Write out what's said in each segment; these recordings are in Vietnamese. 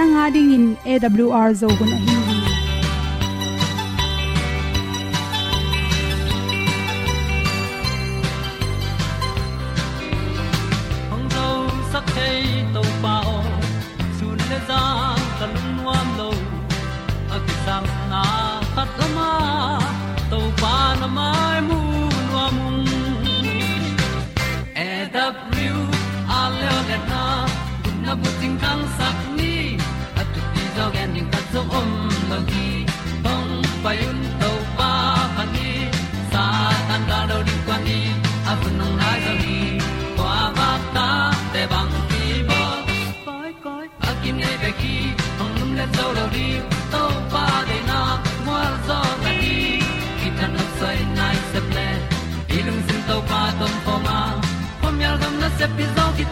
nanga ding in awr zo gun ahi hong zo sak chei to pa sun le za nuam lo a na khat o ma to pa na mai mu nuam e da pru a le na kun na bu ting tang sak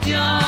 pi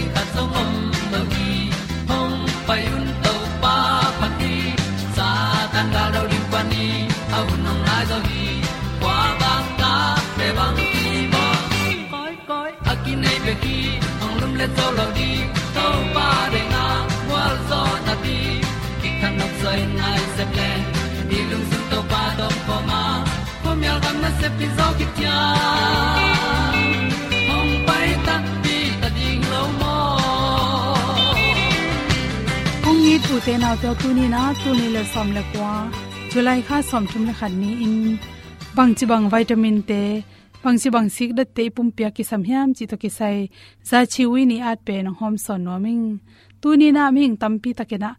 ding ta song om mo gi hong pai un to pa phát đi. sa tan da do ri pa ni au nong lai do gi kwa ba ta pe bang ki bo. Koi koi a ki nei pe ki ong lum le zo lo di to pa de na wa zo na ti. Ki kan nok sai nai se ple ni lung sun to pa do po ma. Po mi al gam na se pi zo ki ong ni tu te na te tu ni na tu ni le som le kwa july kha som thum le khan ni in bang chi bang vitamin te bang chi bang sik da te pum pia ki sam hiam chi to ki sai za chi wi ni at pe no hom son no ming tu ni na ming tam pi ta ke na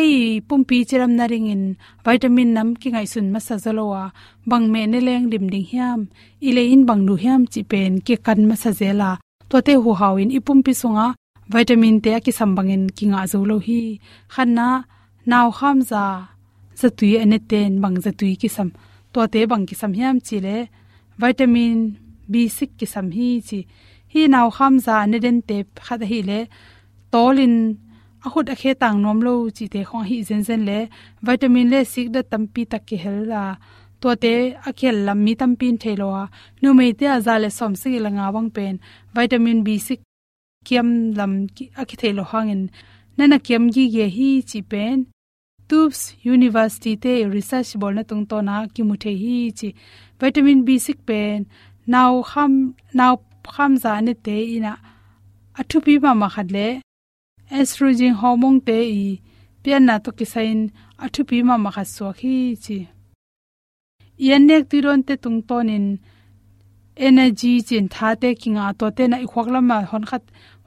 ei pumpi chiram naring in vitamin nam ki ngai sun ma sa zalowa bang me ne leng dim ding hiam ile in bang nu hiam chi pen ke kan ma sa zela to te hu hawin ipumpi sunga vitamin te ki sambangin ki nga zo lo hi. Khanna, naw kham za zatui ane ten bang zatui ki sam to te bang ki sam hiam chi le. Vitamin b6 ki sam hi chi. Hi naw kham za ne den te khat hi le. Tolin a khut a khe tang nom lo chi te khong hi zen zen le. Vitamin le sik da tampi tak ki hel la. To te a khel lam mi tampin thelo a. Nu mei te a za le som si la nga wang pen. Vitamin b6 kiam lam ki a ki hangin. Nana kiam gi ge hi chi pen. Tubes university te research bol na tung to na ki muthe hi chi. Vitamin b6 pen. Now ham now ham za ne te ina athu pi ma ma khat le. Estrogen hormone te i. Pian na to kisain athu pi ma ma kha so khi chi. Yan nek ti ron te tung tonin energy chin tha te kinga to te na i khwak lama hon khat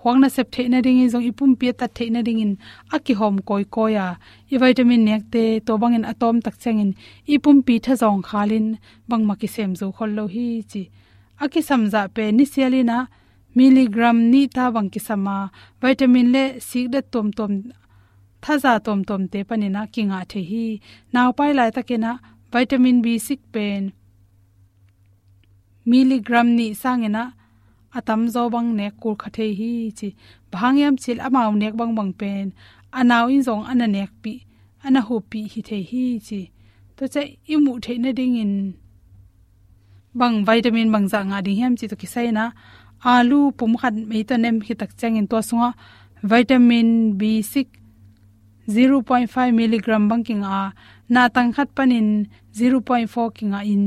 huang na sep theina ring in zong ipum pe ta theina ding in aki hom koi koya i vitamin nek te to bangin atom tak changin ipum pi tha zong khalin bangma ki sem zo khol lo hi chi. Aki samza pe ni sialina milligram ni ta bang ki sama vitamin le sik da tom tom tha za tom tom te panina kinga the hi. Naw pai lai takena vitamin b6 pen milligram ni sangena atam zo bang nek kul khathe hi chi. Bhangyam chil amaw nek bang bang pen. Anaw in zong ana nek pi. Ana hu pi hi the hi chi. To che imu the na ding in. Bang vitamin bang za nga ding hem chi to ki sai na. Alu pum khat me to nem hi tak chang in to sunga vitamin b6 0.5 mg bang king a na tang khat panin 0.4 king a in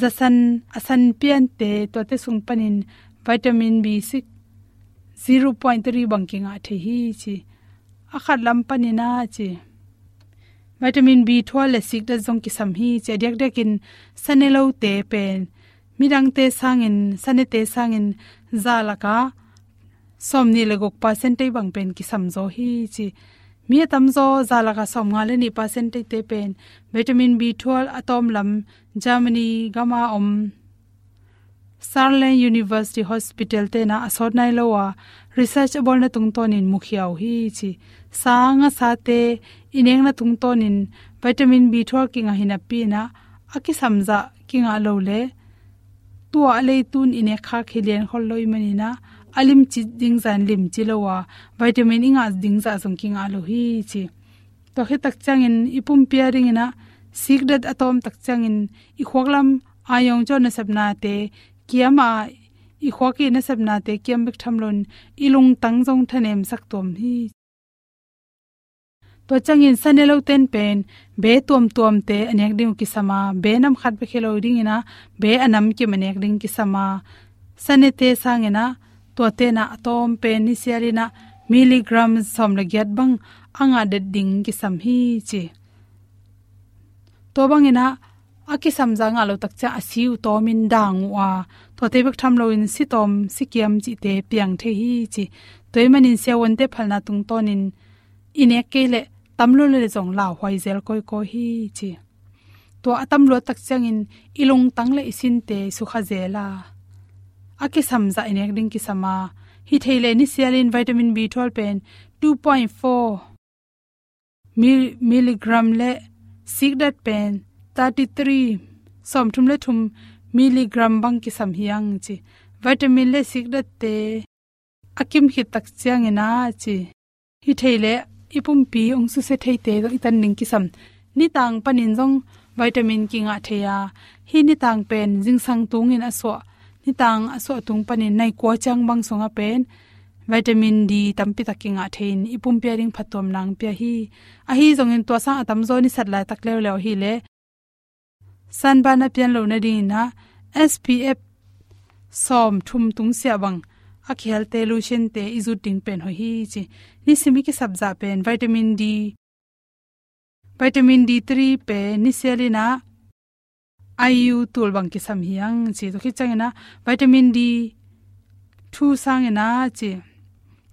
zasan asan pian te to te sung panin vitamin b6 0.3 banking a the hi chi, akhat lam panina chi. Vitamin b12 le sik da jong ki sam hi che dek dek in sanelo te pen mirang te sangin sanete sangin zalaka somni le gok percentage bang pen ki sam zo hi chi mi tamzo zala ga som nga le ni percentage te pen. Vitamin b12 atom lam, germany gama om. Sarlen university hospital te na asot nai lowa. Research abol na tung ton in mukhiaw hi chi. Sanga sa te ineng na tung ton in vitamin b12 kinga hina pi na aki samza kinga lo le tua le tun ine kha khilian khol loi mani na alim chi ding zan lim chi lowa vitamin inga ding za som king alo hi chi. To he tak changin ipum pairing ina sikdat atom tak changin i khoklam ayong cho na sabna te kiama i khoki na sabna te kiam bik thamlon ilung tang jong thanem sak tom hi. To changin sanelo ten pen, be tom tom te anek ding ki sama, be nam khat be khelo ding ina, be anam ki manek ding ki sama. Sanete sangena to te na atom pe ni sialina milligram som le gyat bang anga de ding ki sam hi chi. To bang ina aki samja nga lo tak cha asiu to min dang wa. To te bek tham lo in si tom si kiam chi te piang the hi chi. Toy manin se won te phalna tung tonin ine ke le tamlo le jong la hoi zel koi ko hi chi. To atam lo tak changin ilung tang le isin te su kha zela aki samza inek ding ki sama. Hi theile ni sialin vitamin b12 pen 2.4 milligram le sigdat pen 33 som thum le thum milligram bang ki sam hiang chi. Vitamin le sigdat te akim hi tak chiang ina chi. Hi theile ipum pi ong su se thei te do itan ning ki sam. Ni tang panin jong vitamin ki nga theya hi ni tang pen jing sang tung in aswa ni tang aso tung panin nai ko chang bang songa pen. Vitamin d tampi takinga thein. Ipum pairing phatom nang pya hi. A hi zongin to sa atam zo ni satlai tak le le hi le. San ba na pian lo na ding na. Spf som thum tung sia bang. A khel te lution te izu ting pen ho hi chi. Ni simi ki sabja pen. Vitamin d. Vitamin d3 pe ni selina iu tul bang ki sam hiang chi to khi changena vitamin d thu sangena chi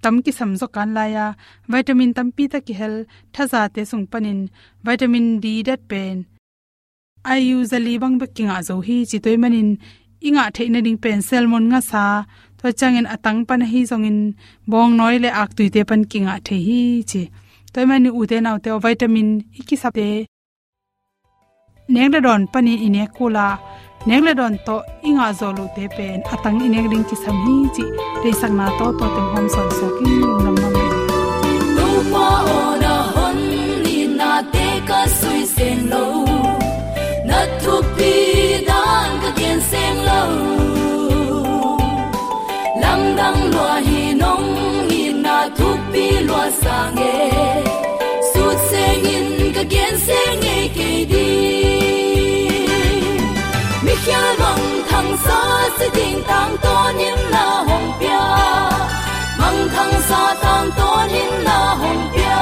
tam ki sam zo kan la ya vitamin tam pi ta ki hel thaza te sung panin vitamin d dat pen ayu zali bang ba kinga zo hi chi toy manin inga theina ding pen salmon nga sa to changin atang pan hi zongin bong noi le ak tuite pan kinga the hi chi toy mani u te naw te vitamin iki sap te neng le don pani ine kula neng le don to inga zolu te pen atang ine ring chi sam hi chi te sang na to to tem hom son so ki nam nam me no pa ona hon ni na te ka sui sen lo na tu pi dan ka kien sen lo lam dang lo hi nong ni na tu pi lo sang e mong thang sa se ding tang to nim na hong pia. Mong thang sa tang to nim na hong pia.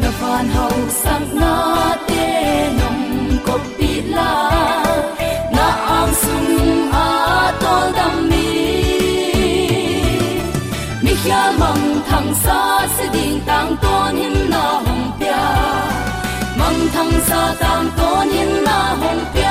Na phan hậu sang na te nong ko pi la. Na ang sung a tol dam mi. Mi khia mong thang sa se ding tang to nim na hong pia. Mong thang sa tang to nim na hong pia.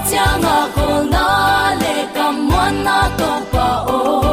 To changa ko na le kam wan na o.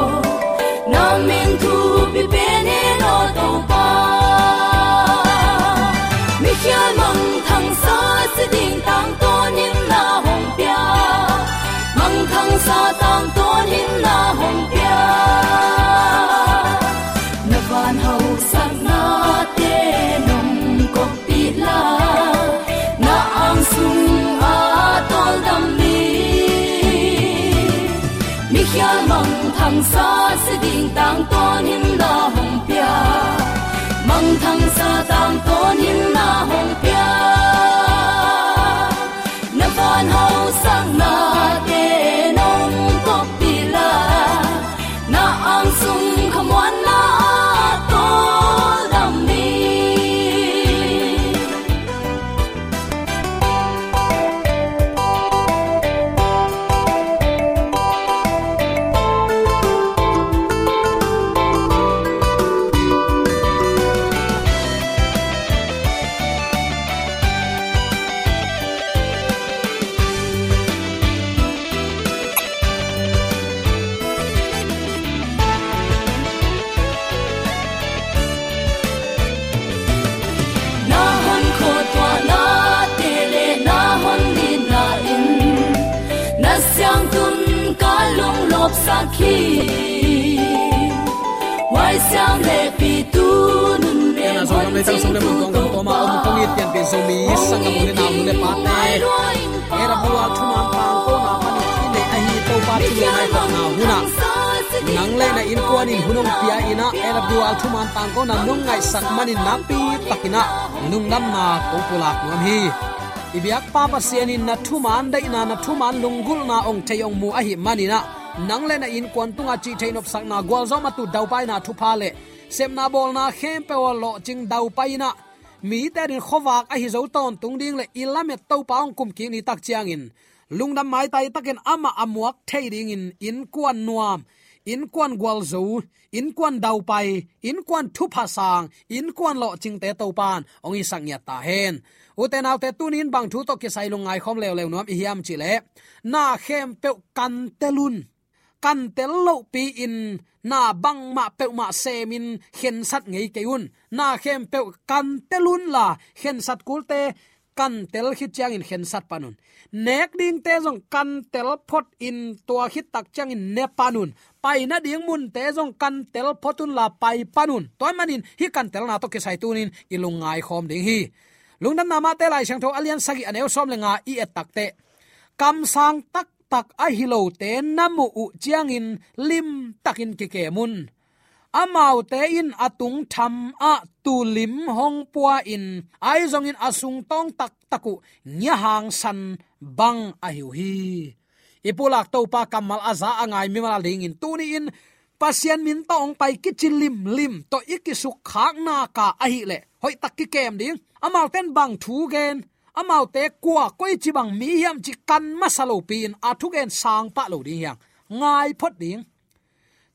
nim thu na huna nang le na in kwan in hunong pia ina. Era bua thu man tang ko na nung ngai sak man in na pi takina nung nam na ko pula ko hi. Ibiak pa pa sian in na thuman dai na na thuman lungul na ong thei mu a hi manina nang le na in kwan tunga chi thein op sak na gwal zo ma tu dau pai na thu pha le sem na bol na khem pe wa lo ching dau pai na. Mi te din khowak a hi zo ton tung ding le ilamet to paung kum ki ni tak chiang in lungdam mai tai takin ama amuak thading in in kwan nuam, in kwan gwal zo in kwan dau pai, in kwan thu pha sang, in kwan lo ching te to pan, ong i sang ya ta hen. Uten autte tunin bang thu to ki sai lungai khom lew lew nuam i hiam chi le. Na khem pe kan telun kan tel lo pi in, na bang ma pe ma semin khen sat ngei keun na khem pe kan telun la khen sat kulte kan tel hit chang in khen sat panun nek ding te jong kan tel phot in tua hit tak chang in ne panun pai na ding mun te jong kan tel photun la pai panun toy manin hi kan tel na to ke sai tunin ngai khom ding hi. Lungdam nama te lai sang tho alian sagi aneu som lenga i et tak te. Kam sang tak tak a hilo te namu u chiang in lim takin ke ke mun amau te in atung tham a tu lim hong pua in. Ai zong in asung tong tak taku. Nya hang san bang a hiu hi. Ipulak to pa kamal aza angai mi mala ding in. Tuni in. Pasian min tong ong pai ki chilim lim. To ikisu khak na ka a hi le. Hoi tak ki kem ding amau ten bang thu gen. Amau te kwa koi chi bang mi yam chi kan masalo pin. A thu gen sang pa lo ding yang ngai phot ding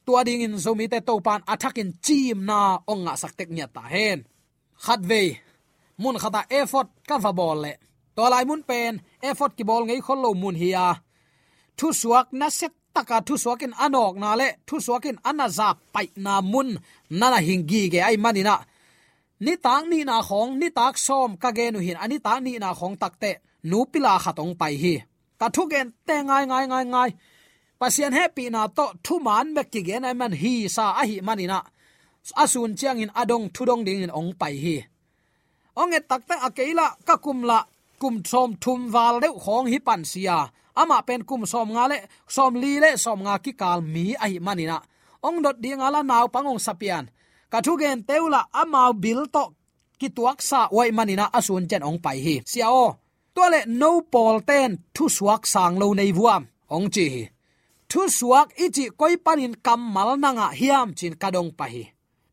tua ding in zomi te to pan attacking chim na onga saktek nya ta hen. Khat ve, mun khata effort ka va bol le. To lai mun pen, effort ki bol ngei khol lo mun hiya thu suak na set taka, thu suakin anok na le, thu suakin anaza pai na mun, nana hingi ge ai manina ni tang ni na khong, ni tak som ka ge nu hin, ani ta ni na khong takte nu pila khatong pai hi. Ka thu gen te ngai ngai ngai ngai pasian happy na to thu man mek ki gen ai man hi sa a hi manina asun chiang in adong thudong ding in ong pai hi. Ong e takte akela ka kumla kum thom thum wal deu khong hi pan sia. Ama pen kum som nga le, som li le, som nga ki kal mi ai manina ong dot ding ala naw pangong sapian. Ka thu gen teula ama bil to ki tuak sa wai manina asun chen ong pai hi. Sia o to le no pol ten thu suak sang lo nei vuam. Ong chi hi thu suak ichi koi panin kam mal nanga hiam chin kadong pahi.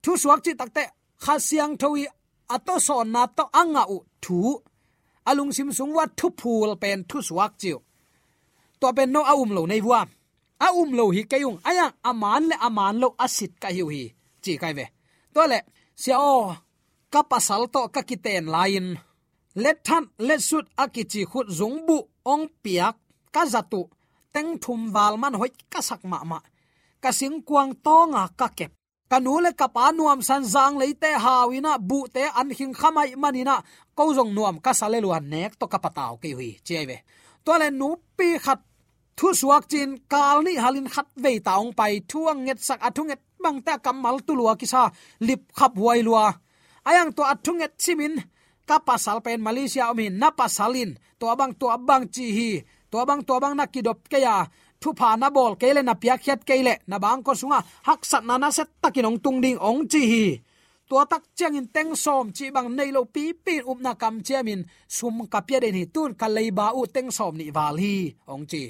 Thu suak chi takte khasiang siang ato so na to anga u thu. Alung sim sung wa thu phul pen thu suak chiu. To pen no aum lo nei wa aum um lo hi kayung aya aman le aman lo asit ka hiu hi. Chi kai ve. To le sia o ka pasal to ka kiten lain. Let than let sut akichi khut zungbu ong piak ka zatu teng thum wal man hoi ka sak ma ma. Ka sing kuang to nga ka kep. Kanu le kapa nuam san zang leite hawina bu te an hing khamai manina ko jong nuam ka sale luan nek to kapataw ke hui cheve to le nu pi khat thu suak chin, kal ni halin khat ve taung pai, thuang nget sak athunget bang ta kamal tu lua kisa lip khap huai lua. Ayang to athunget simin ka pasal pen malaysia omin na pasalin to abang to abang chi hi to bang to bang na kidop ke ya thu pha na bol kele na pia khiat kele. Na bang ko sunga, hak sat na na set takinong tung ding ong chi hi. Tua tak chang in teng som, chi bang nei lo pi pi up na kam chiamin sum ka pia den hi tun, ka lei ba u teng som ni wal hi, ong chi.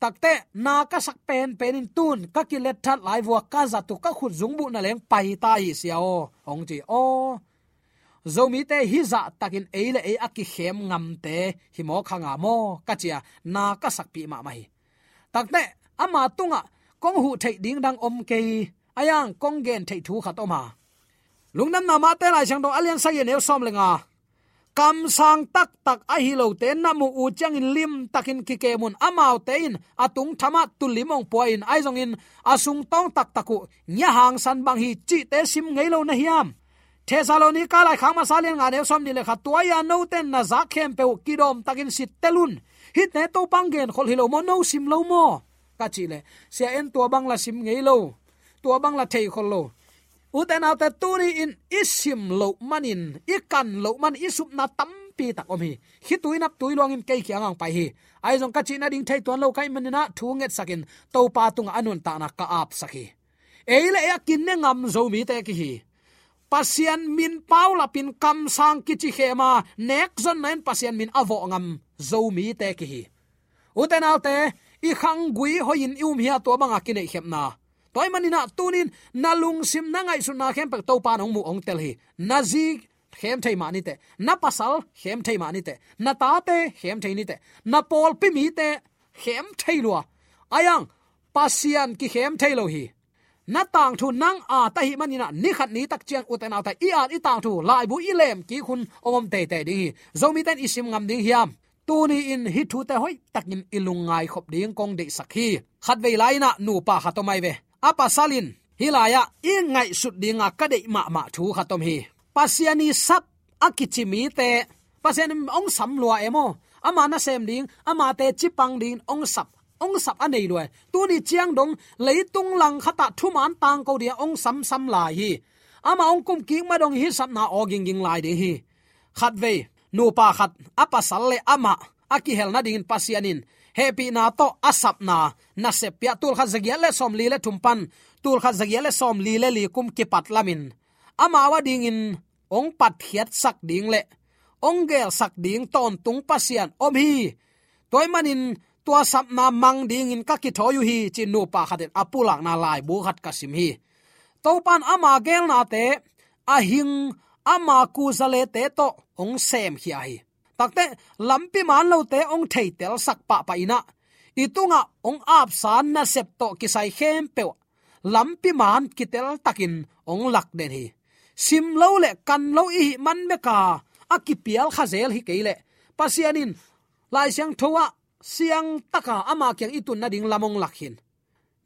Takte na ka sak pen pen in tun, ka ki let that lai wa ka za tu ka khut zung bu na leng pai ta hi sia o. Ong chi, o zomi te hi za dạ takin eile e akki khem ngam te hi mo khanga mo kachia na ka sak pi ma mai takne ama tunga kong hu thei ding dang om ke ayang kong gen thei thu khat oma lungnam na ma te lai chang do alian sa ye ne som lenga kam à. sang tak tak a hi lo te na mu u chang in lim takin ki ke mun amao te in atung thama tu limong po in ai zong in asung tong tak taku nya hang san bang hi chi te sim ngei lo na hiam thesalonika lai khang ma salen nga ne som ni le kha tua ya no ten na za khem pe kidom takin sit telun. Hit ne to pangen khol hilo mo no sim lo mo ka chi le xe en tua bang la sim ngei lo tua bang la thei khol lo. Uten auta turi in isim lo manin ikan lo man isup na tampi tak om hi hi tui tuilong in kei kyang ang pai hi ai jong kachi na ding thei ton lo kai manina thu nget sakin. To pa tung anun ta na ka ap saki eile ya kin ne ngam zo mi te ki hi pasian min paula pin kam sang kichi khema nek zon nen pasian min avo ngam zo mi te ki hi. Uten alte i khang gui hoin um hi to banga ki nei khepna toy manina tunin nalung sim na ngai su na khem pe to pa nong mu ong tel hi. Nazi khem thei mani te. Na pasal, khem thei mani te. Na ta te, khem thei ni te. Na pol pi mi te, khem thei lua. Ayang pasian ki khem thei lo hi na tang thu nang a ta hi manina ni khat ni tak chiang uten ta i an, i tang thu lai bu i lem ki khun om te te di hi. Zomi ten isim ngam ding hiam. Tu ni in hi thu te hoi takin ngai khop ding kong de sakhi khat ve lai na nu pa khatomai ve. Apa salin hilaya i ngai sut dinga kade ma ma thu khatom hi. Pasiani sap akichimi te. Pasian ong sam lua emo ama na sem ding ama te chipang ding ong sap ong sap anei lue tu ni chiang dong leitung lang khata thu man tang ko dia ong sam sam lai hi. Ama ong kum ki ma dong hi sap na oging ging lai de hi. Khat ve nu pa khat apa sal le ama aki hel na ding pasianin happy na to asap na. Na se pya tul kha zagia le som li le thumpan tul kha zagia le som li le li kum ki pat lamin ama à wa ding in ong pat khiat sak ding le ong gel sak ding ton tung pasian om hi. Toy manin tua sap na mang ding in ka ki thoyu hi chin nu pa khaten apulak na lai bu khat kasim hi. Topan ama gel na te, a hing ama ku zale te to ong sem hi. Ai takte lampi man lo te ong thei tel sak pa pa ina. Itunga ong ap san na sep to kisai khem pe lampi man kitel takin ong lak den hi. Sim lo le, kan lo i man me ka akipial khazel hi keile pasianin, lai siang thowa siang taka ama kyang itun na ding lamong lakhin.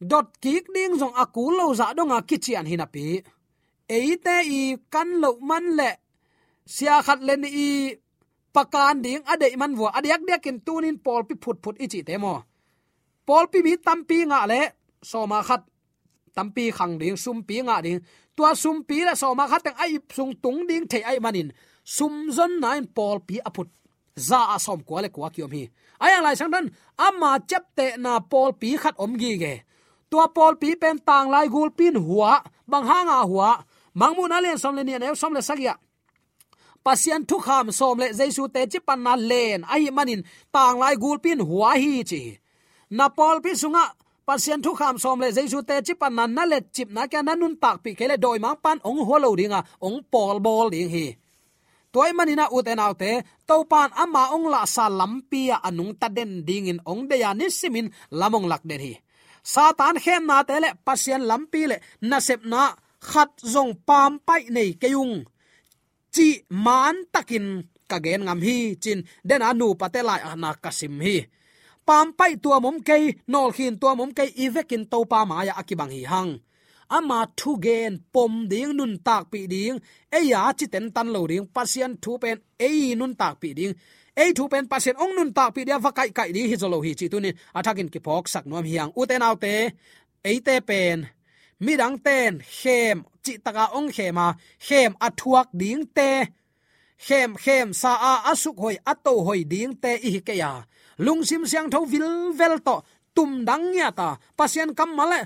Dot kik ding jong aku lo za donga kichian hinapi. Eite i kan lo man le. Sia khat len i pakan ding ade man wo adyak dia kin tunin pol pi phut phut ichi te mo. Pol pi bi tampi nga le. So ma khat tampi khang ding sum pi nga ding. Tua sum pi la so ma khat tang ai sung tung ding thei ai manin sum zon nine pol pi aput za asom ko le kwa kiom hi. Ayang lai sang dan, amma chep te na pol pi khat om gi ge. Tua pol pi pen tang lai gul pin huwa bang hanga huwa mangmun alian som le ni ne som le sagia pasian thu kham som le jaisu te chi pan na len ai manin tang lai gul pin huwa hi chi. Na pol pi sunga pasian thu kham som le jaisu te chi pan na na le chip na ka nun tak pi khele doi mang pan ong holo ringa, ong pol bol ding hi toy manina uten autte topan ama ong la sa lampia anung ta den ding in ong de ya ni simin lamong lak den hi. Satan khem na tele pasien pasian lampi le na sep na khat zong pam pai nei keyung. Chi man takin kagen ngam hi, chin den anu patelai ana kasim hi. Pam pai tua mom kei, nol khin tua mom kei, ivekin to pa ma akibang hi hang ama thu gen, pom ding, nun tak pi ding. E ya chi ten tan lo ding pasien thu pen e nun tak pi ding. E thu pen pasien ong nun tak pi dia va kai kai di, hi zolo hi chi tu ni. Athakin ki phok sak nom hiang. U te nau te e te pen. Mi dang ten khem chi taka ong khema khem athuak ding te. Khem khem sa a asuk hoi ato hoi ding te, i ke ya. Lungsim siang tho vil vel to, tum dang ya ta. Pasien kam male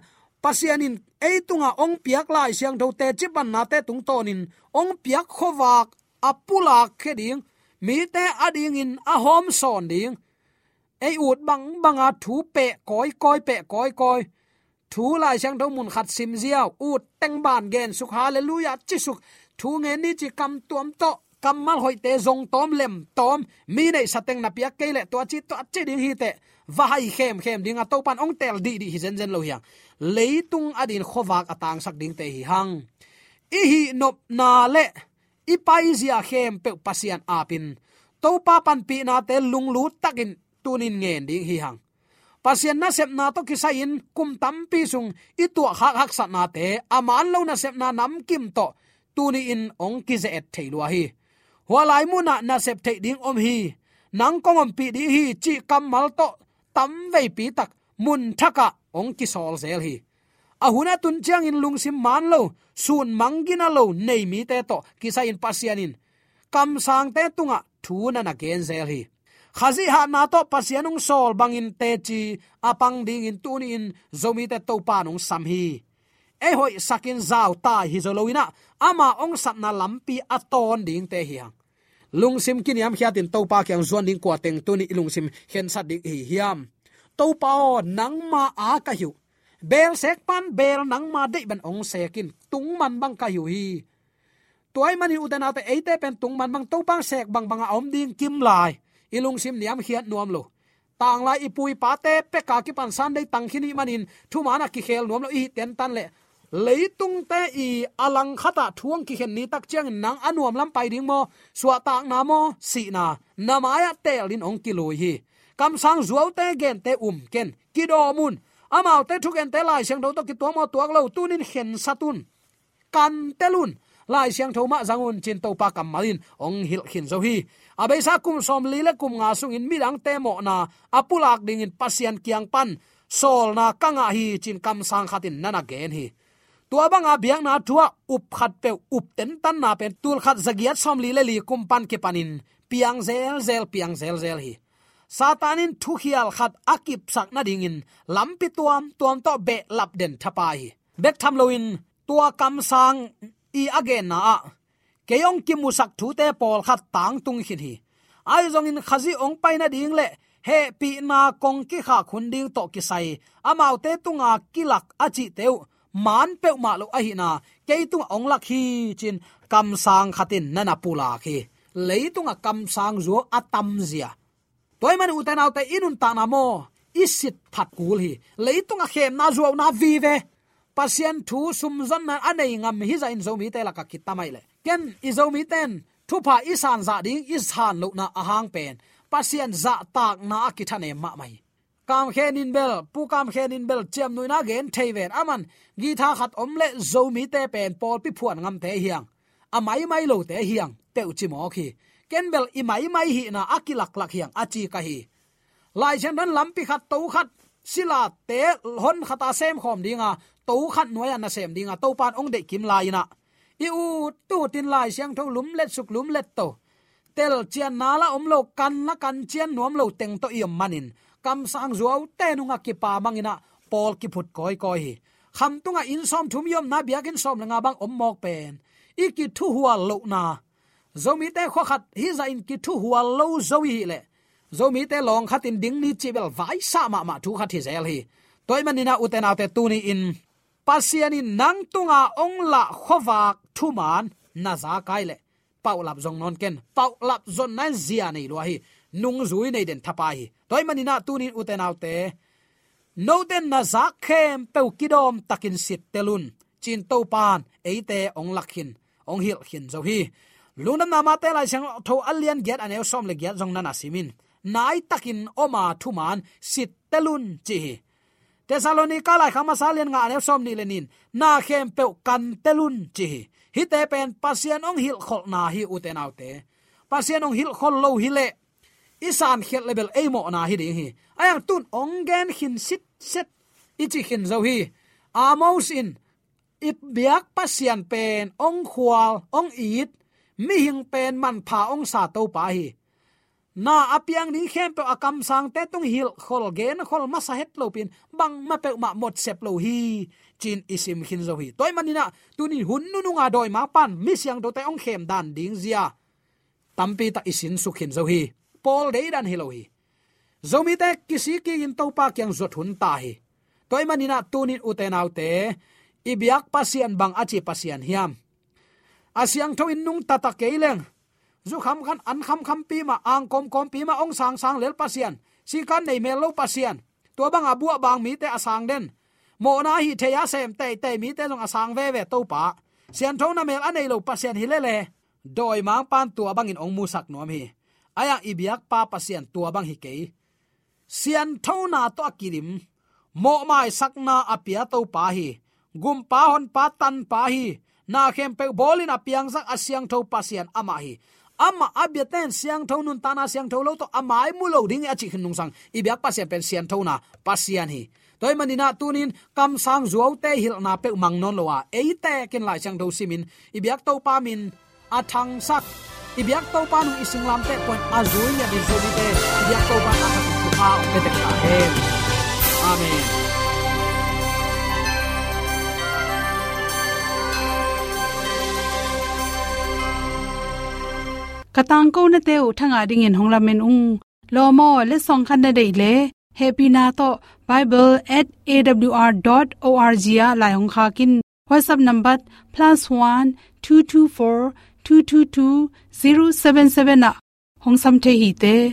ei tunga ong piak lai siang tho te chipan na te tung tonin. Ong piak khowak, apula kheding, mi te ading in a hom son ding. Ei ut bang banga thu pe koi koi pe koi koi. Thu lai siang tho mun khat sim ziaw ut teng ban gen suk. Hallelujah chi suk thu nge ni chi kam tuam to kamal hoi te zong tom, lem tom. Mi nei sateng na pia kele to chi to chi ding hi te va hai khem khem ding a to pan ong tel di di hi zen zen lo hiang. Leitung adin khowak atang sak ding te hi hang. I hi nop na le, i pai zia khem pe pasian apin to pa pan pi na te lung lu takin tunin ngen ding hi hang. Pasian na sep na to kisain kum tam pi sung, i tu hak hak sat na te aman lo na sep na nam kim to, tuni in ong ki ze et thailua hi hualai mu na na sep thei ding om hi. Nang kong om pi di hi chi kam mal to tam vei pi tak mun thaka ong ki sol zel hi. A huna tun chiang in lung sim man lo, sun mangina lo nei mi te to kisa in pasianin kam sang te tunga thu na na gen zel hi. Khazi ha na to pasianung sol bangin te chi apang ding in tun in zomi te to pa nong sam hi. E hoi sakin zau ta hi zoloina ama ong sapna lampi aton ding te hiang lungsim kiniam hiatin topa kyang zuan ding kwa teng tuni lungsim hen sat ding hi hiam. Topa o nang ma a ka hiu. Bel sek pan bel nang ma dei ban ong sekin tung man bang ka hiu hi. Toy mani udana te eite pen tung man bang to sek bang bang om ding kim lai. Ilungsim niam hiat nuam lo. Tang lai ipui pa te pe ka ki pan san dei tang khini manin thu mana ki khel nuam lo i ten tan le leitung te i alang khata thuang ki khen ni tak chang nang anuam lam pai ding mo. Suwa tak na mo, si na. Namaya tel din ong ki loi hi. Kam sang zuaw te gen te um ken. Ki do mun. Amao te thuken te lai sang do to ki tuam mo tuak lo tunin khen satun kan telun lai siang thoma zangun chin to pa kam malin ong hil khin zo hi. Abe sa kum som li le kum nga sung in midang te mo na. Apulak ding in pasian kiang pan. Sol na kanga hi chin kam sang khatin nana gen hi. Tua banga biang na thua up khat pe up ten tan na pen tul khat zagiat som li le li kum pan ke panin piang zel zel piang zel zel hi satanin thu hial khat akip sak na ding in lampi tuam tuam to be lap den thapai bek tham loin tua kam sang i again na keyong ki musak thu te pol khat tang tung hin hi ai zong in khazi ong pai na ding le he pi na kong ki kha khun ding to ki sai amau te tunga kilak achi teu man pe ma lo a hi na ke tung ong lak hi chin kam sang khatin nana pula khi. Leitunga kam sang zo atam zia. Toy man uten autte inun ta na mo, isit phat kul hi. A khem na zo na vi ve. Pasien thu sum zan na anei ngam hi za in zo mi te la ka kitamai le. Ken i zo mi ten, thu pa isan za ding isan lo na ahang pen. Pasien za tak na ki thane ma mai kam khenin bel, pu kam khenin bel chem nuina gen theiven aman gi tha khat om le zo mi te pen pol pi phuan ngam te hiang. Amai mai lo te hiang te uchi mo khi. Ken bel, i mai mai hi na akilak lak hiang achi ka hi. Lai chen dan lampi khat to khat, sila te hon khata sem khom dinga to khat noya na sem dinga to pan ong de kim lai na. I u tu tin lai siang tho lum let suk lum let to. Tel chian nala om lo, kan na kan chian nuam lo teng to i manin kam sang zuaw te nunga ki pa mangina pol ki phut koi koi hi. Kham tunga in som thum yom na biakin som langa bang om mok pen. Iki thu hua lo na. Zomi te kho khat, hi za in ki thu hua lo zowi le. Zomi te long khatin ding ni chibel vai sa ma ma thu khat hi zel hi. Toy manina uten autte tu ni in. Pasiani nang tunga ong la khowak thuman na za kai le. Paulap zong non ken. Paulap zon nan zia nei lo hi nung zui nei den thapa hi toy manina tunin uten autte. No den na za khem pe kidom takin sit telun chin to pan eite ong lakhin ong hil hin zo hi. Lungna na ma te lai sang tho alian get aneu som le get jong nana simin. Nai takin oma thuman sit telun chi tesalonika lai khama salian nga aneu som ni lenin na khem pe kan telun chi hi. Te pen pasian ong hil khol na hi uten autte. Pasian ong hil khol lo hi le isan khel level emo na hi ding hi. Ayang tun ongen hin sit set ichi hin zo hi. Amos in ip biak pasian pen, ong khwal ong it mi hing pen man pha ong sa to pa hi. Na apiang ding khem pe akam sang te tung hil khol gen khol ma sa het lo pin, bang ma pe ma mot sep lo hi. Chin isim khin zo hi. Toy manina tuni hun nu nu nga doi ma pan, mi siang do te ong khem dan ding zia. Tampi ta isin sukhin zo hi pol dei dan hi zomi te kisi ki in to pa kyang zot hun ta hi. Toy manina tunin utenaw te ibiak pasian bang achi pasian hiam. Asyang tho in nung tata keileng zu kham khan an kham kham pi ma, ang kom kom pi ma, ong sang sang lel pasian si kan nei mel lo pasian to bang abu bang mi te asang den. Mo na hi the ya sem te te mi te long asang ve ve to pa. Sian tho na mel anei lo pasian hi le le. Doi mang pan tua bang in ong mu sak nom hi aya ibiak pa pasian tua bang hi ke sian thona to akirim. Mo mai sakna apia to pa hi. Gum pa hon pa tan pa hi. Na khem pe bolin apiang sak asyang tho pasian ama hi. Ama abiaten siang tho nun tana siang tho lo to amai mu lo ding achi khin sang. Ibyak pasian pen sian tho na pasian hi. Toy manina tunin kam sang zuaw te hil na pe mang non lowa eite ken lai chang do simin ibyak to pa min. Athang sak ibyak to pa nu ising lam te point azul ya din zoli te. Ibyak to pa athang su pa pe te ka he amen katang ko na te u thanga ding in hongla men ung. Lo mo, le song khan na dei le. Happy na to bible@awr.org ya la hong kha kin. Whatsapp number +1224 2222 077 na hong sam the hi te